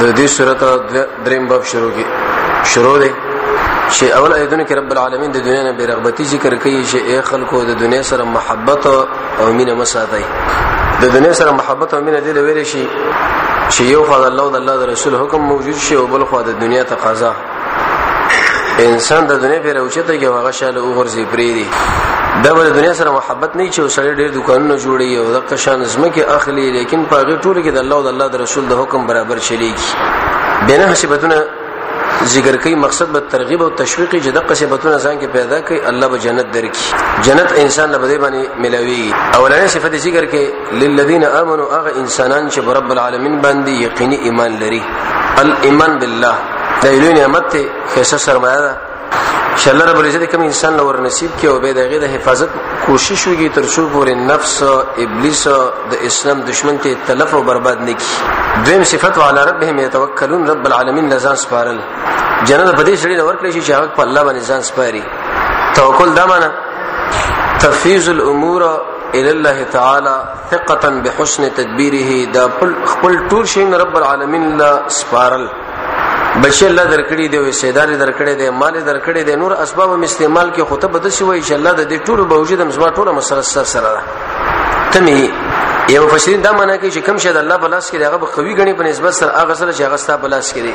د دې سورته دریم باب شروع کی شروع دی چې اول ایدونه کې رب العالمین د دنیا نه بیرغبتی ذکر کوي چې اے خلکو د دنیا سره محبت او مینه مساتای د دنیا سره محبت او مینه دې لوي شي چې یو خدای الله او الله د رسول حکم موجود شي او بل خدای د دنیا تقاضا انسان د دنیا په راوچته کې هغه شاله وګرځي پری دی دا ول دنیا سره محبت نه چې سړی ډیر دکانونه جوړي او د قشان زمکه اخلي لیکن په غیر ټول کې د الله او د الله د رسول د حکم برابر چلیږي بنا حسابتونه ذکر کوي مقصد به ترغیب او تشویق چې د قصبتونه ځان کې پیدا کوي الله به جنت درکړي جنت انسان له بده باندې ملاوي اولنې صفت ذکر کې للذین آمنوا اغه انسانان چې رب العالمین باندې یقیني ایمان لري الايمان بالله د لوی نعمت ته خصه سرمایه ده چې الله رب العزت کوم انسان لور نصیب کې او به دغه د حفاظت کوشش وکړي تر څو پورې نفس ابلیس د اسلام دشمن ته تلف او برباد نه کی دویم صفت وعلى ربهم يتوکلون رب العالمین لزان سپارل جنت په دې سړي لور کړی چې هغه په الله باندې ځان سپاري توکل دا معنی تفیز الامور الى الله تعالی ثقه بحسن تدبيره دا خپل ټول شین رب العالمین لا سپارل بشي الله درکړي دی سیدار درکړي دی مال درکړي دی نور اسباب هم استعمال کې خطه بد شي وای چې الله د دې ټول باوجود هم زما ټول مسله سره سره ده تمه یو مفسرین دا معنی کوي چې کم شه د الله په لاس کې هغه به قوي غني په نسبت سره هغه سره چې هغه ستا په لاس کې دی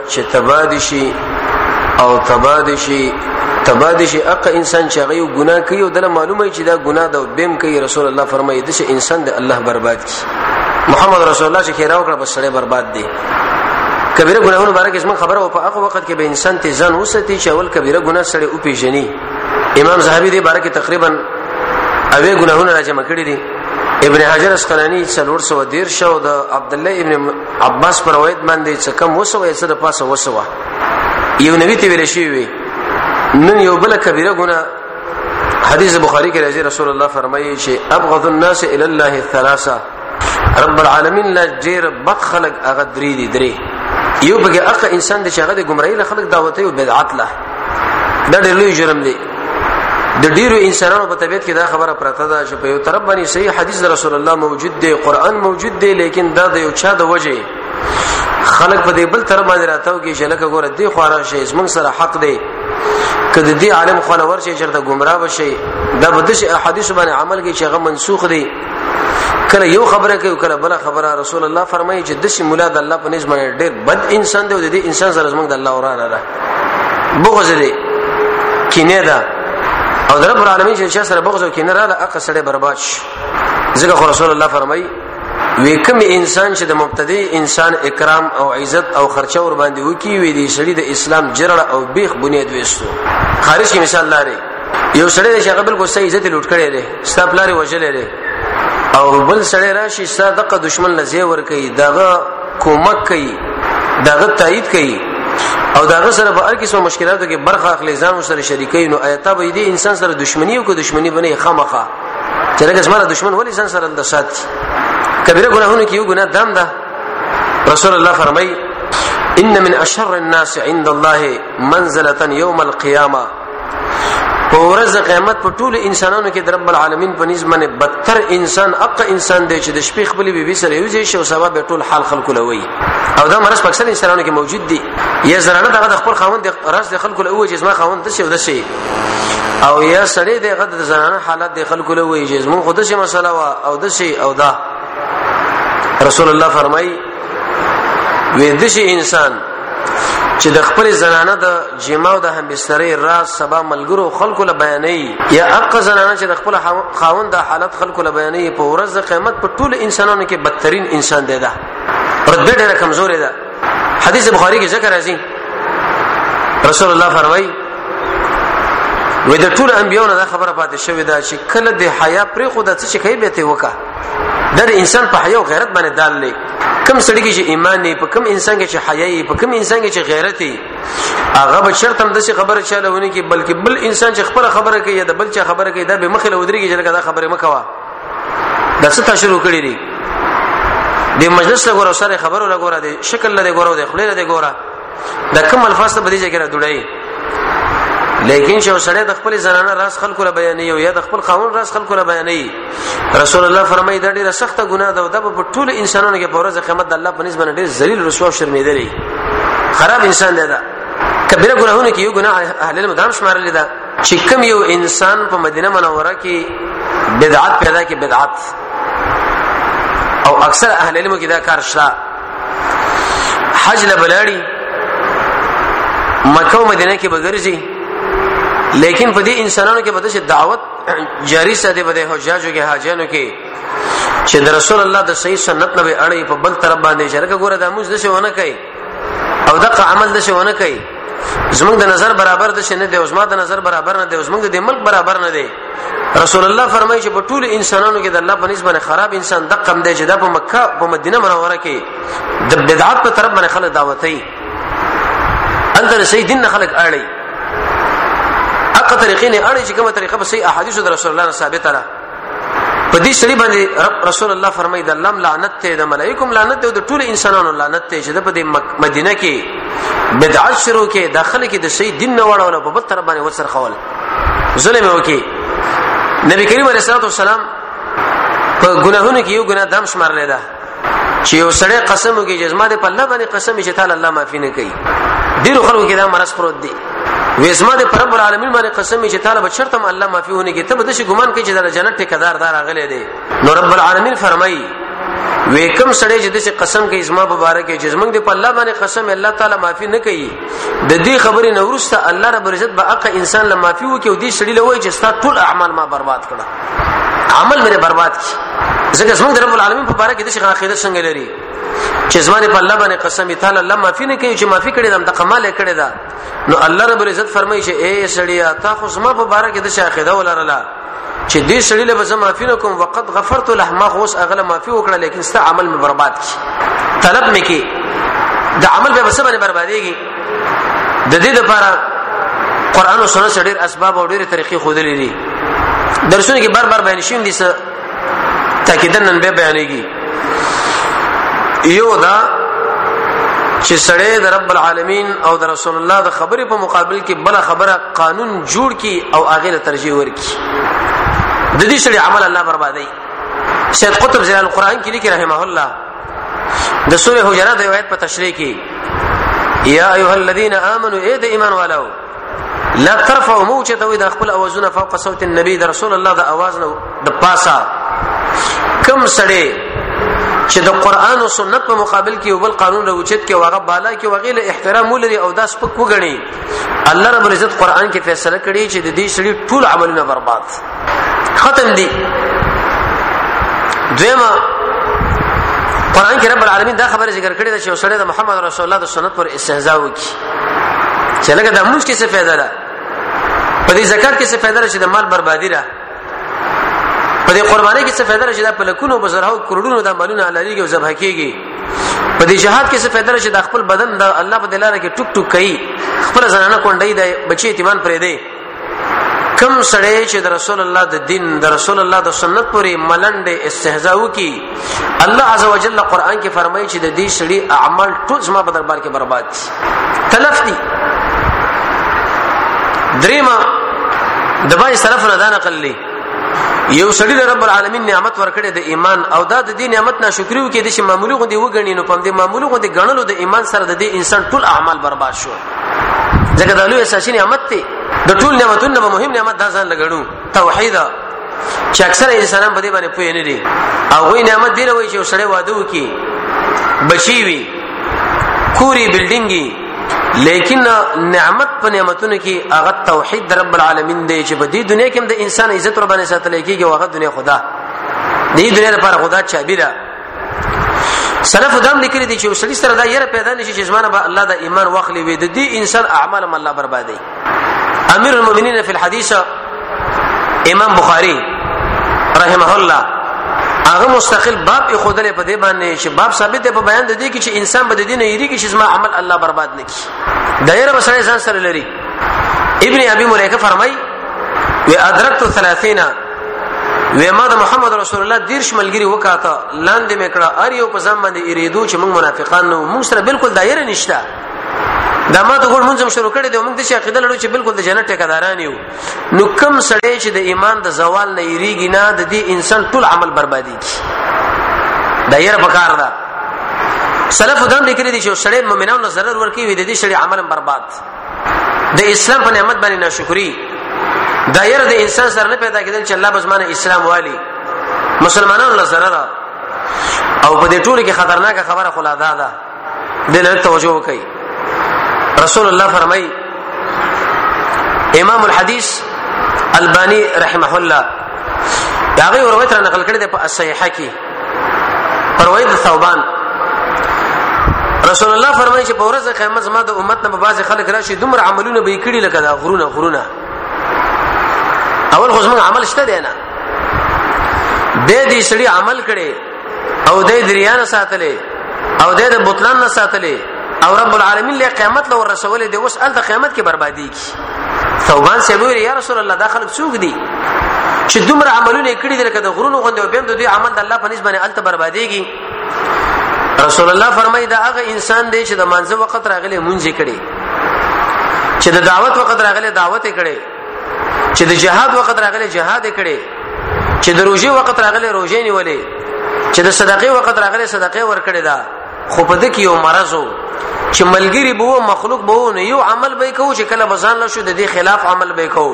چې تبادشي او تبادشي تبادشي اق انسان چې هغه ګناه کوي او دله معلومه چې دا ګناه ده بهم کوي رسول الله فرمایي چې انسان د الله برباد کی محمد رسول الله چې خیره وکړه بس سره برباد دی کبیره ګناهونو باره کې خبره او په هغه وخت کې به انسان ته ځان وستی چې اول کبیره ګناه سره او پیژني امام زهبي دې باره کې تقریبا اوې ګناهونه راځم کړی دي ابن حجر اسقلانی 313 او د عبد الله ابن عباس پر روایت باندې چې کم وسوه یې سره پاسه وسوه یو نبی ته ویل شوی وي نن یو بل کبیره ګناه حدیث بخاری کې راځي رسول الله فرمایي چې ابغض الناس الى الله الثلاثه رب العالمین لا جیر بد خلق هغه درې دي درې یو بګه اخ انسان د شغه د گمراهی له خلق دعوت او بدعت له دا ډېر لوی جرم دی د ډیرو انسانانو په طبیعت کې دا خبره پراته ده چې په یو طرف باندې صحیح حدیث رسول الله موجود دی قران موجود دی لیکن دا د یو چا د وجه خلک په دې بل طرف باندې راتاو کې چې لکه ګوره دی خو را شي زمون سره حق دی کله دې عالم خو نه ورشي چې ته گمراه بشي دا به د احادیث باندې عمل کې چې هغه منسوخ دی کله یو خبره کوي کله بل خبره رسول الله فرمایي چې د شي مولا د الله په نسبت ډېر بد انسان دی او د دې انسان سره زمونږ د الله ورانه ده بغض دی کینه ده او در رب العالمین چې چا سره بغض او کینه را ده اقا سړی برباد شي ځکه رسول الله فرمایي وی کوم انسان چې د مبتدی انسان اکرام او عزت او خرچه ور باندې وکي وی دی سړی د اسلام جرړه او بیخ بنیاد وېستو خارج مثال لري یو سړی چې هغه بل کو سې عزت لوټ کړي دي ستاپلاري وجلې دي او بل سړی راشي ستا دغه دشمن لزی ور کوي دغه کومک کوي دغه تایید کوي او دغه سره به هر قسم مشکلاتو کې برخه اخلي ځان سره شریکي نو آیات به دې انسان سره دشمنی او کو دشمنی بنې خامخه چې لکه زما دشمن ولې ځان سره د سات کبیره ګناهونه کې یو ګناه دام ده رسول الله فرمایي ان من اشر الناس عند الله منزله يوم القيامه په ورځ قیامت په ټول انسانانو کې درب العالمین په نسبت باندې بدتر انسان اق انسان دی چې د شپې خپل بیبي سره یو ځای شي او سبا به ټول حال خلکو لوي او دا مرز پکسل انسانانو کې موجود دی یا زرانه دغه د خپل خاوند راز د خلکو لوي چې زما خاوند دسه ودسه او یا سړی دغه د زنانه حالت د خلکو لوي چې زمون خودسه مسله وا او دسه او دا رسول الله فرمایي وې د شي انسان چې د خپل زنانه د جماو د هم بسترې راز سبا ملګرو خلکو له بیانې یا اق زنانه چې د خپل خاوند د حالت خلکو له بیانې په ورځ د قیامت په ټول انسانانو کې بدترین انسان دی دا رتبه ډیره کمزورې ده حدیث بخاری کې ذکر راځي رسول الله فرمایي وې د ټول انبیانو دا خبره پاتې شوې ده چې کله د حیا پرې خو د څه کوي به ته وکړه دا د انسان په حیا او غیرت باندې دال لې کم سړی کې چې ایمان نه په کم انسان کې چې حیا په کم انسان کې چې غیرت یې هغه به شرط هم د څه خبره چاله ونه کې بلکې بل انسان چې خبره خبره کوي یا د بل چا خبره کوي دا به مخله ودري کې چې دا خبره مکوا دا څه تشروع کړی دی د مجلس لګور سره خبرو لګور دی شکل لګور دی خلیل دی ګوره دا کوم الفاظ ته بدی ځای کې راډوړی لیکن چې سړی د خپل زنانه راز خلکو له بیانې او یا د خپل قانون راز خلکو له بیانې رسول الله فرمایي دا ډیره سخته ګناه ده او دا په ټول انسانانو کې په ورځ قیامت د الله په نسبت ډیر ذلیل رسوا او شرمېدلی خراب انسان دی دا کبیره ګناهونه کې یو ګناه اهل علم دام شمارل دا چې کم یو انسان په مدینه منوره کې بدعت پیدا کې بدعت او اکثر اهل علم کې دا کار شته حج له بلاړي مکه او مدینه کې بغرزي لیکن په دې انسانانو کې بده دعوت جاری ساته بده حجاجو کې حاجانو کې چې د رسول الله د صحیح سنت نه به اړې په بل طرف باندې شرک ګوره د موږ د څه ونه کوي او دغه عمل د څه ونه کوي زمونږ د نظر برابر د شنه دی او زما د نظر برابر نه دی او زمونږ د ملک برابر نه دی رسول الله فرمایي چې په ټول انسانانو کې د الله په نسبت خراب انسان د قم دی چې د په مکه په مدینه منوره کې د بدعت په طرف باندې خلک دعوت کوي انت د صحیح دین خلک اړي اقا طریقې نه اړي چې کومه طریقه په صحیح احادیث د رسول الله ثابت ده په دې سړي باندې رسول الله فرمایي د الله لعنت ته د ملائکم لعنت ته د ټول انسانانو لعنت ته چې د په مدینه کې بدعت شروع کې داخله کې د صحیح دین نه وړول په بل طرف باندې وسرخول ظلم وکي نبی کریم علیه الصلاه والسلام په ګناهونو کې یو ګناه دم شمار لیدا چې یو سړی قسم وکړي چې زما د په الله باندې قسم چې تعالی الله معافي نه کوي ډیرو خلکو کې دا مرز پروت دی وې زما د رب العالمین باندې قسم چې تعالی به شرط هم الله معافي ونه کوي ته به د ګمان کوي چې د جنت ټیکدار دار غلې دی نو رب العالمین فرمایي وې کوم سړی چې د قسم کوي زما مبارک چې زمنګ د په الله باندې قسم الله تعالی معافي نه کوي د دې خبرې نه ورسته الله رب العزت به اقا انسان له معافي وکي او دې سړي له وایي چې ستا ټول اعمال ما برباد کړه عمل مې برباد کړ ځکه زموږ رب العالمین په باره کې د شیخ عقیده څنګه لري چې زمانه په الله باندې قسم تعالی الله معافي نه کوي چې معافي کړي دم د کمال کړي دا نو الله رب العزت فرمایي چې اے سړیا تا خو زما په باره کې د شیخ عقیده ولرله چې دې سړي له زما معافي نه کوم وقت غفرت له ما غوس اغله معافي وکړه لیکن ست عمل مې برباد کی طلب مې کی د عمل به سبب بربادېږي د دې لپاره قران او سنت ډېر اسباب او ډېر طریقې خودلې دي درسونه کې بار بار بیان شوم دي څه تاکیدن نن به بیانېږي یو دا چې سړی د رب العالمین او د رسول الله د خبرې په مقابل کې بل خبره قانون جوړ کی او هغه له ترجیح ورکی د دې سړي عمل الله بربادي سید قطب زین القرآن کې لیکي رحمه الله د سوره حجرات د آیت په تشریح کې یا ایها الذین آمنو اے د ایمان والو لا ترفعوا مو چې دوی د خپل اوازونه فوق صوت النبي د رسول الله د اواز نه د پاسا کم سړی چې د قران او سنت په مقابل کې یو بل قانون راوچت کې واغه بالا کې وغیله احترام ولري او داس پک وګڼي الله رب العزت قران کې فیصله کړي چې د دې سړي ټول عملونه برباد ختم دي دویمه قران کې رب العالمین دا خبره ذکر کړې ده چې وسړی د محمد رسول الله د سنت پر استهزاء وکړي چې لکه د موږ کې څه فائدہ ده په دې زکات کې څه فائدہ چې د مال بربادي را په دې قرباني کې څه فائدہ چې د پلکونو بزرهو کروڑونو د مالونو علاليږي او ذبح کیږي په دې جهاد کې څه فائدہ چې د خپل بدن د الله په دلاره کې ټوک ټوک کوي خپل زنانه کونډې د بچي اعتماد پرې دی کم سړی چې د رسول الله د دین د رسول الله د سنت پورې ملنډ استهزاء وکي الله عزوجل قرآن کې فرمایي چې د دې سړي اعمال ټول زما په دربار کې برباد دي تلف دي دریما د باندې طرف نه دا نقل لې یو سړی د رب العالمین نعمت ورکړي د ایمان او دا د دې نعمت ناشکری وکړي د شي معمولی غوندي وګڼي نو په دې معمولی غوندي غنلو د ایمان سره د دې انسان ټول اعمال برباد شو ځکه دا لوی اساسي نعمت دی د ټول نعمتونو به مهم نعمت دا ځان لګړو توحید چې اکثره انسانان په دې باندې پوه نه دي او وی نعمت دی لوي چې سړی واده وکي بچي وي کوري بلډینګي لیکن نعمت په نعمتونو کې هغه توحید رب العالمین دی چې په دې دنیا کې هم د انسان عزت ربانه ساتل کېږي او هغه دنیا خدا دې دنیا لپاره خدا چابي ده سلف دام لیکلي دي چې وسړي سره دا یره پیدا نشي چې زمانه به الله د ایمان واخلي وي د دې انسان اعمال هم الله بربادي امیر المؤمنین فی الحدیث امام بخاری رحمه الله هغه مستقل باب یې خودلې په دې باندې چې باب ثابت دی په بیان د دې کې چې انسان به د دین یې ریږي چې زما عمل الله برباد نکړي دایره بسره ځان سره لري ابن ابي مليكه فرمای و ادرکت 30 و ما د محمد رسول الله دیرش ملګری وکاته لاندې میکړه ار یو په ځم باندې اریدو چې موږ منافقان نو موږ سره بالکل دایره نشته دا ما ته ګور مونږ شروع کړی دی موږ د شي عقیده لرو چې بالکل د جنت ټیکداران یو نو کم سړی چې د ایمان د زوال نه یریږي نه د دې انسان ټول عمل بربادي کی دا یې پکار ده سلف دم لیکلي دي چې سړی مؤمنانو ضرر ورکی وي د دې سړي عمل برباد د اسلام په نعمت باندې ناشکری دا ير د انسان سره نه پیدا کېدل چې الله بزمانه اسلام والی مسلمانانو له ضرر او په دې ټولو کې خطرناک خبره خلا ده ده د لږ توجه وکړي رسول الله فرمایي امام الحديث الباني رحمه الله دا غي روایت را نقل کړی د صحیحه کې پروي د ثوبان رسول الله فرمایي چې په ورځ قیامت زما د امت نه به بعض خلک راشي دومره عملونه به کړي لکه دا غرونه غرونه اول خو زموږ عمل شته دی نه به دې سړي عمل کړي او دې دریانه ساتلې او دې د بوتلان نه ساتلې او رب العالمین له قیامت لور رسول دی اوس ال د قیامت کې بربادي کی ثوبان صاحب ویل یا رسول الله دا خلک څوک دي چې دومره عملونه کړی دي لکه د غرونو غوندې او بیم د دوی عمل د الله په نسبت باندې الته بربادېږي رسول الله فرمایي دا هغه انسان دی چې د مانځه وخت راغلی مونږ کړي چې د دعوت وخت راغلی دعوت کړي چې د جهاد وخت راغلی جهاد کړي چې د روزي وخت راغلی روزي نیولې چې د صدقې وخت راغلی صدقې ورکړي دا خو په دې کې یو مرز وو چې ملګری بو مخلوق بو نه یو عمل به کو چې کله بزان له شو د دې خلاف عمل به کو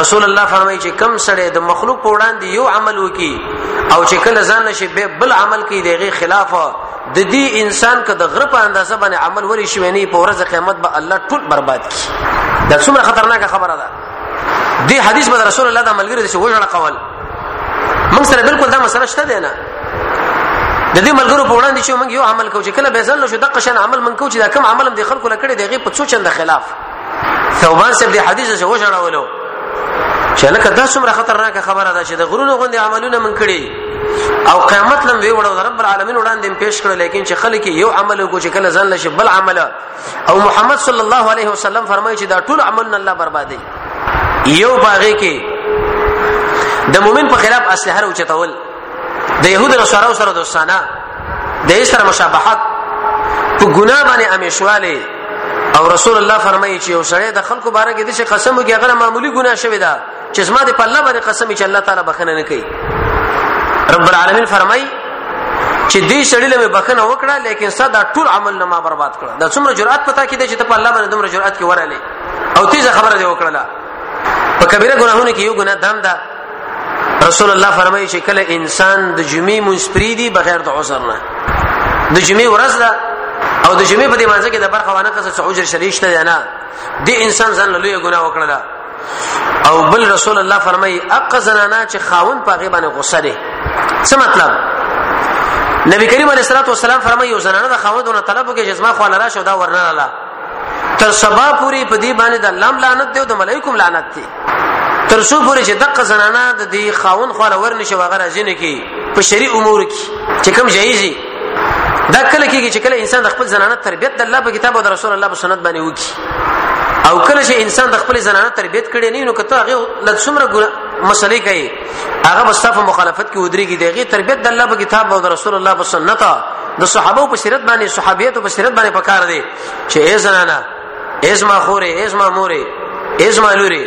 رسول الله فرمایي چې کم سړی د مخلوق په وړاندې یو عمل وکي او چې کله ځان نشي به بل عمل کوي دغه خلاف د دې انسان که د غره په اندازه باندې عمل وري شوی نه په ورځ قیامت به الله ټول برباد کړي دا څومره خطرناک خبره ده دی حدیث به رسول الله د ملګری چې وژړه قول موږ سره بالکل دا مسله شته دی نه د دې ملګرو په وړاندې چې موږ یو عمل کوو چې کله به ځل شو دغه شان عمل موږ کوو چې دا کم عمل هم د خلکو لکړې دی غي په څو چنده خلاف ثوبان صاحب د حدیث څخه وژړولو چې لکه دا څومره خطرناک خبره ده چې د غرونو غوندي عملونه من کړي او قیامت لم وی وړو رب العالمین وړاندې پیش کړو لیکن چې خلک یو عمل کو چې کله ځان لشي بل عمل او محمد صلی الله علیه وسلم فرمایي چې دا ټول عمل الله بربادي یو باغې کې د مؤمن په خلاف اصله هر اوچتول د يهود او نصارو سره دوستانه د یې سره مشابهت په ګناه باندې امیشواله او رسول الله فرمایي چې یو سړی د خلکو باره کې د قسم وکړي هغه معمولی ګناه شوی ده چې زما د په الله باندې قسم چې الله تعالی بخنه نه کوي رب العالمین فرمای چې دې سړی له بخنه وکړه لیکن صدا ټول عمل نه ما برباد کړ دا څومره جرأت پتا کې دې چې ته په الله باندې دومره جرأت کې ورالې او تیزه خبره دې وکړه په کبیره ګناهونه کې یو ګناه دام ده رسول الله فرمایي چې کله انسان د جمعې منسپری دی بغیر د عذر نه د جمعې ورځ ده او د جمعې په دې مانځ کې د برخه وانه کسه عذر شریشته نه دی انسان ځان له لوی ګناه وکړه او بل رسول الله فرمایي اق زنانا چې خاون پاغه باندې غوسه دي څه مطلب نبی کریم علیه الصلاه والسلام فرمایي زنانه د خاوندونو طلب کې جزما خو لرا شو دا ورنه لاله تر سبا پوری په دې باندې د الله لعنت دی او د ملائکوم لعنت دی تر څو پوری چې دغه زنانه د دې خاون خو لور نشي وغیرہ ځینې کې په شری امور کې چې کوم جایزي دا کله کېږي چې کله انسان د خپل زنانه تربيت د الله په کتاب او د رسول الله په سنت باندې وکي او کله چې انسان د خپل زنانه تربيت کړي نه نو کته هغه د څومره مسلې کوي هغه مستعفه مخالفت کې ودرېږي دغه تربيت د الله په کتاب او د رسول الله په سنت د صحابه په سیرت باندې صحابيت په سیرت باندې پکار دي چې ای زنانه ازما خورې ازما مورې ازما لوري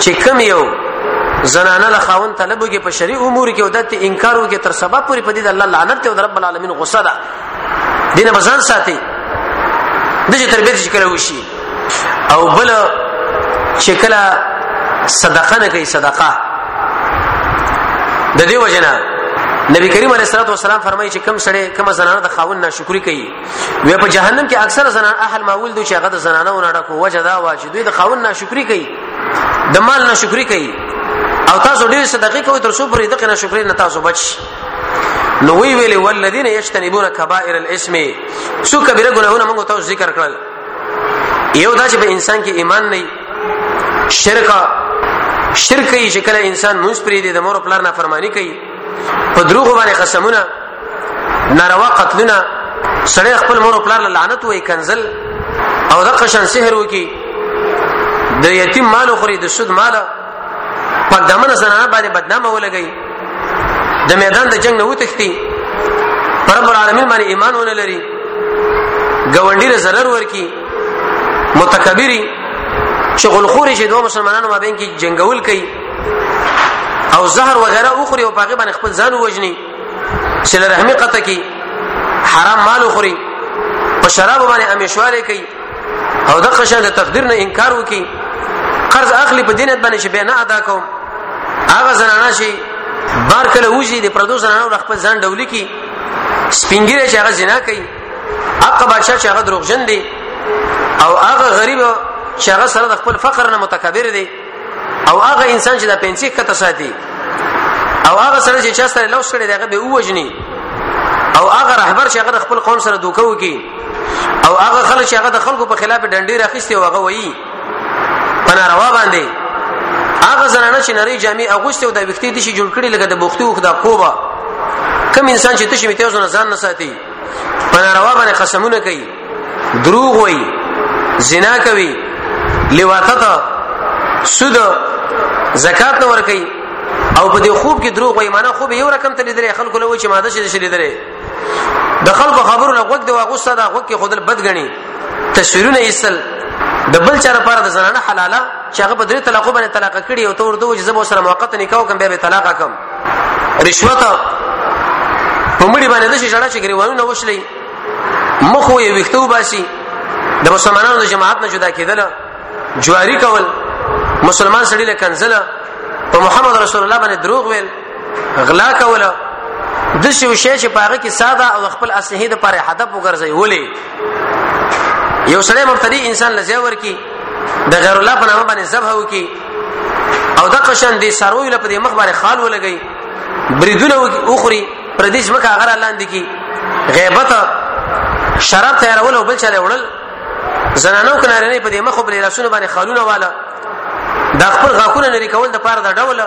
چې کم یو زنانه له خاون طلب کې په شری امور کې ودته انکار وکي تر سبب پورې په دې الله لعنت او رب العالمین غصه ده دینه بزان ساتي دغه تربیت چې کله وشي او بل چې کله صدقه نه کوي صدقه د دې وجنه نبی کریم علیه الصلاه والسلام فرمایي چې کم سړی کم زنانه د خاون ناشکری کوي وی په جهنم کې اکثر زنان اهل ماول دوی چې هغه د زنانه ونه ډکو وجه دا وا چې دوی د خاون ناشکری کوي د مال ناشکری کوي او تاسو ډیر صدقې کوئ تر څو پرې دغه ناشکری نه تاسو بچ نو وی ویلې والذین یجتنبون کبائر الاسم سو کبیره ګناهونه موږ تاسو ذکر کړل یو دا چې په انسان کې ایمان نه شرک شرک یې چې کله انسان مونږ پرې دي د مور پلار نه فرمانی کوي په دروغ باندې قسمونه ناروا قتلونه سړی خپل مور او پلار له لعنت وای کنزل او د قشن سحر وکي د یتیم مال خوري د سود مال په دمن زنانه باندې بدنامه ولګي د میدان د جنگ نه وتښتي رب العالمین باندې ایمان ونه لري ګاونډي له zarar ورکی متکبري شغل خوري چې دوه مسلمانانو مابین کې جنگول کوي او زهر وغیرہ اخري او باغی باندې خپل ځان وجني سله رحمی قطع کی حرام مال خوري په شراب باندې امیشواله کوي او د قشان د تقدیر نه انکار وکي قرض اخلي په دینت باندې چې به نه ادا کوم هغه زنانه شي بار کله وږي د پردو زنانه خپل ځان ډولي کی سپینګیره چې هغه زنا کوي هغه بادشاہ چې هغه دروغجن دی او هغه غریب چې هغه سره د خپل فقر نه متکبر دی او هغه انسان چې د پنځه کته ساتي او هغه سره چې چا سره لوس کړي دغه به ووجني او هغه رهبر چې هغه خپل قوم سره دوکه وکي او هغه خلک چې هغه د خلکو په خلاف ډنډي راخستي او هغه وایي پنا روا باندې هغه زنانه چې نری جامع اغوسته او د وختي د شي جوړ کړي لکه د بوختي او خدا کوبه کم انسان چې تشمیته ځان نه ساتي پنا روا باندې قسمونه کوي دروغ وای زنا کوي لواطت سود زکات نه ور کوي او په دې خوب کې دروغ وای معنی خوب یو رقم ته لیدل خلکو له وچه ماده شې لیدل د خلکو خبرو له وګد واغوسه دا وګ کې خودل بد غني تصویرونه ایستل د بل چا لپاره د زنانه حلاله چې هغه په درې طلاق باندې طلاق کړي او تور دوه جزبه سره موقت نکاح کوم به طلاق کوم رشوت په مړي باندې د شي جړه چې ګریوانونه وشلې مخو یې ویختو باسي د مسلمانانو د جماعت نه جدا کېدل جواری کول مسلمان سړی له کنزله په محمد رسول الله باندې دروغ ویل غلا کوله د څه وشي چې پاره کې ساده او خپل اصلي د پاره هدف وګرځي ولې یو سړی مبتدی انسان لځه ورکی د غیر الله په نامه باندې ذبح وکي او د قشن دي سروي لپاره مخ باندې خال ولګي بریدونه وخوري پردي ځمکه هغه را لاندې کی غیبت شراب تیارول او بل چا وړل زنانو کناره نه په دې مخ بل لاسونه باندې خالونه والا دا خپل غاکونه لري کول د پاره د ډول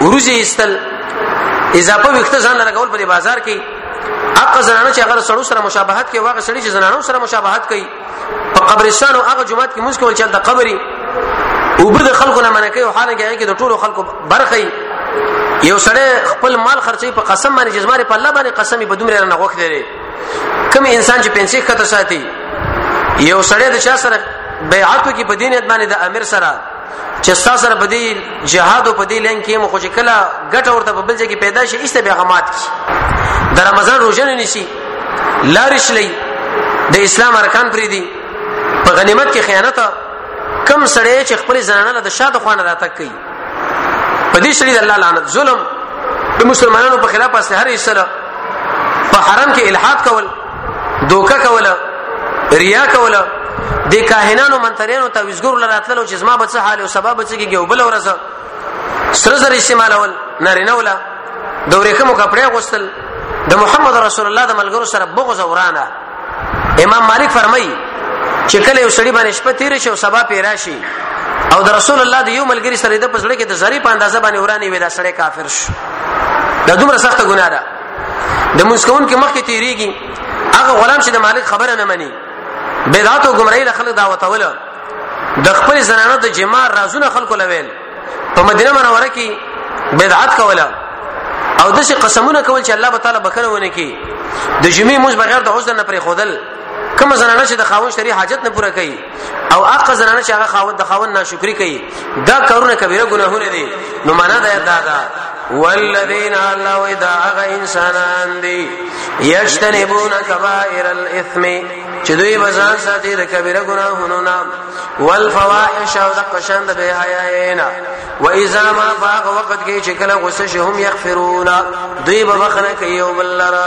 وروزي استل اضافه وخت ځان لګول په بازار کې اقا زنانو چې هغه سړو سره مشابهت کوي واغ سړي چې زنانو سره مشابهت کوي په قبرستان او هغه جمعات کې موږ کول چې د قبري او بده خلکو نه منکه او حالانکه هغه کې د ټولو خلکو برخه یو سړی خپل مال خرچي په قسم باندې جزماري په الله باندې قسم په دومره نه غوښ لري کوم انسان چې پنسي خطه ساتي یو سړی د چا سره بیعت کې په دینیت باندې د امیر سره چې تاسو سره په دې جهاد او په دې لین کې مو خو چې کله ګټه ورته په بل ځای کې پیدا شي ایسته بیا غمات کی د رمضان روزه نه نشي لارش لې د اسلام ارکان پری دي په غنیمت کې خیانت کم سړی چې خپل زنانه له شاته خوانه راته کوي په دې سړي د الله لعنت ظلم د مسلمانانو په خلاف اسلحه لري سره په حرم کې الحاد کول دوکه کوله ریا کوله د کاهنانو منترینو تعویذګر لراتلو چې زما بچ حال او سبب چې کېږي او بل ورځ سره زر استعمالول نارینه ولا د ورېخمو کپڑے غوستل د محمد رسول الله د ملګرو سره بغض ورانه امام مالک فرمایي چې کله یو سړی باندې شپه تیر شي او سبا پیرا شي او د رسول الله د یو ملګری سره د پسړه کې د زری په اندازه باندې ورانی وي دا سړی کافر شو دا دومره سخته ګناه ده د مسکون کې مخکې تیریږي هغه غلام چې د مالک خبره نه مني بدعت او گمراهی له خلک دعوت ولا د خپل زنانه د جما رازونه خلکو لویل په مدینه منوره کې بدعت کوله او دغه قسمونه کول چې الله تعالی بکنه ونه کی د جمعې موږ بغیر د حسن نه پرې خودل کوم زنانه چې د خاوند شری حاجت نه پوره کوي او اقا زنانه چې هغه خاوند د خاوند ناشکری کوي دا کارونه کبیره ګناهونه دي نو معنا دا دا دا والذین الله اذا اغه انسانان دي یجتنبون کبائر الاثم چې دوی بزان ساتي د کبیره ګناهونو نام والفواحش او د قشان د بے حیاینا و اذا ما فاق وقت کې چې کله غصه شهم یغفرون دوی به بخنه کوي او بلرا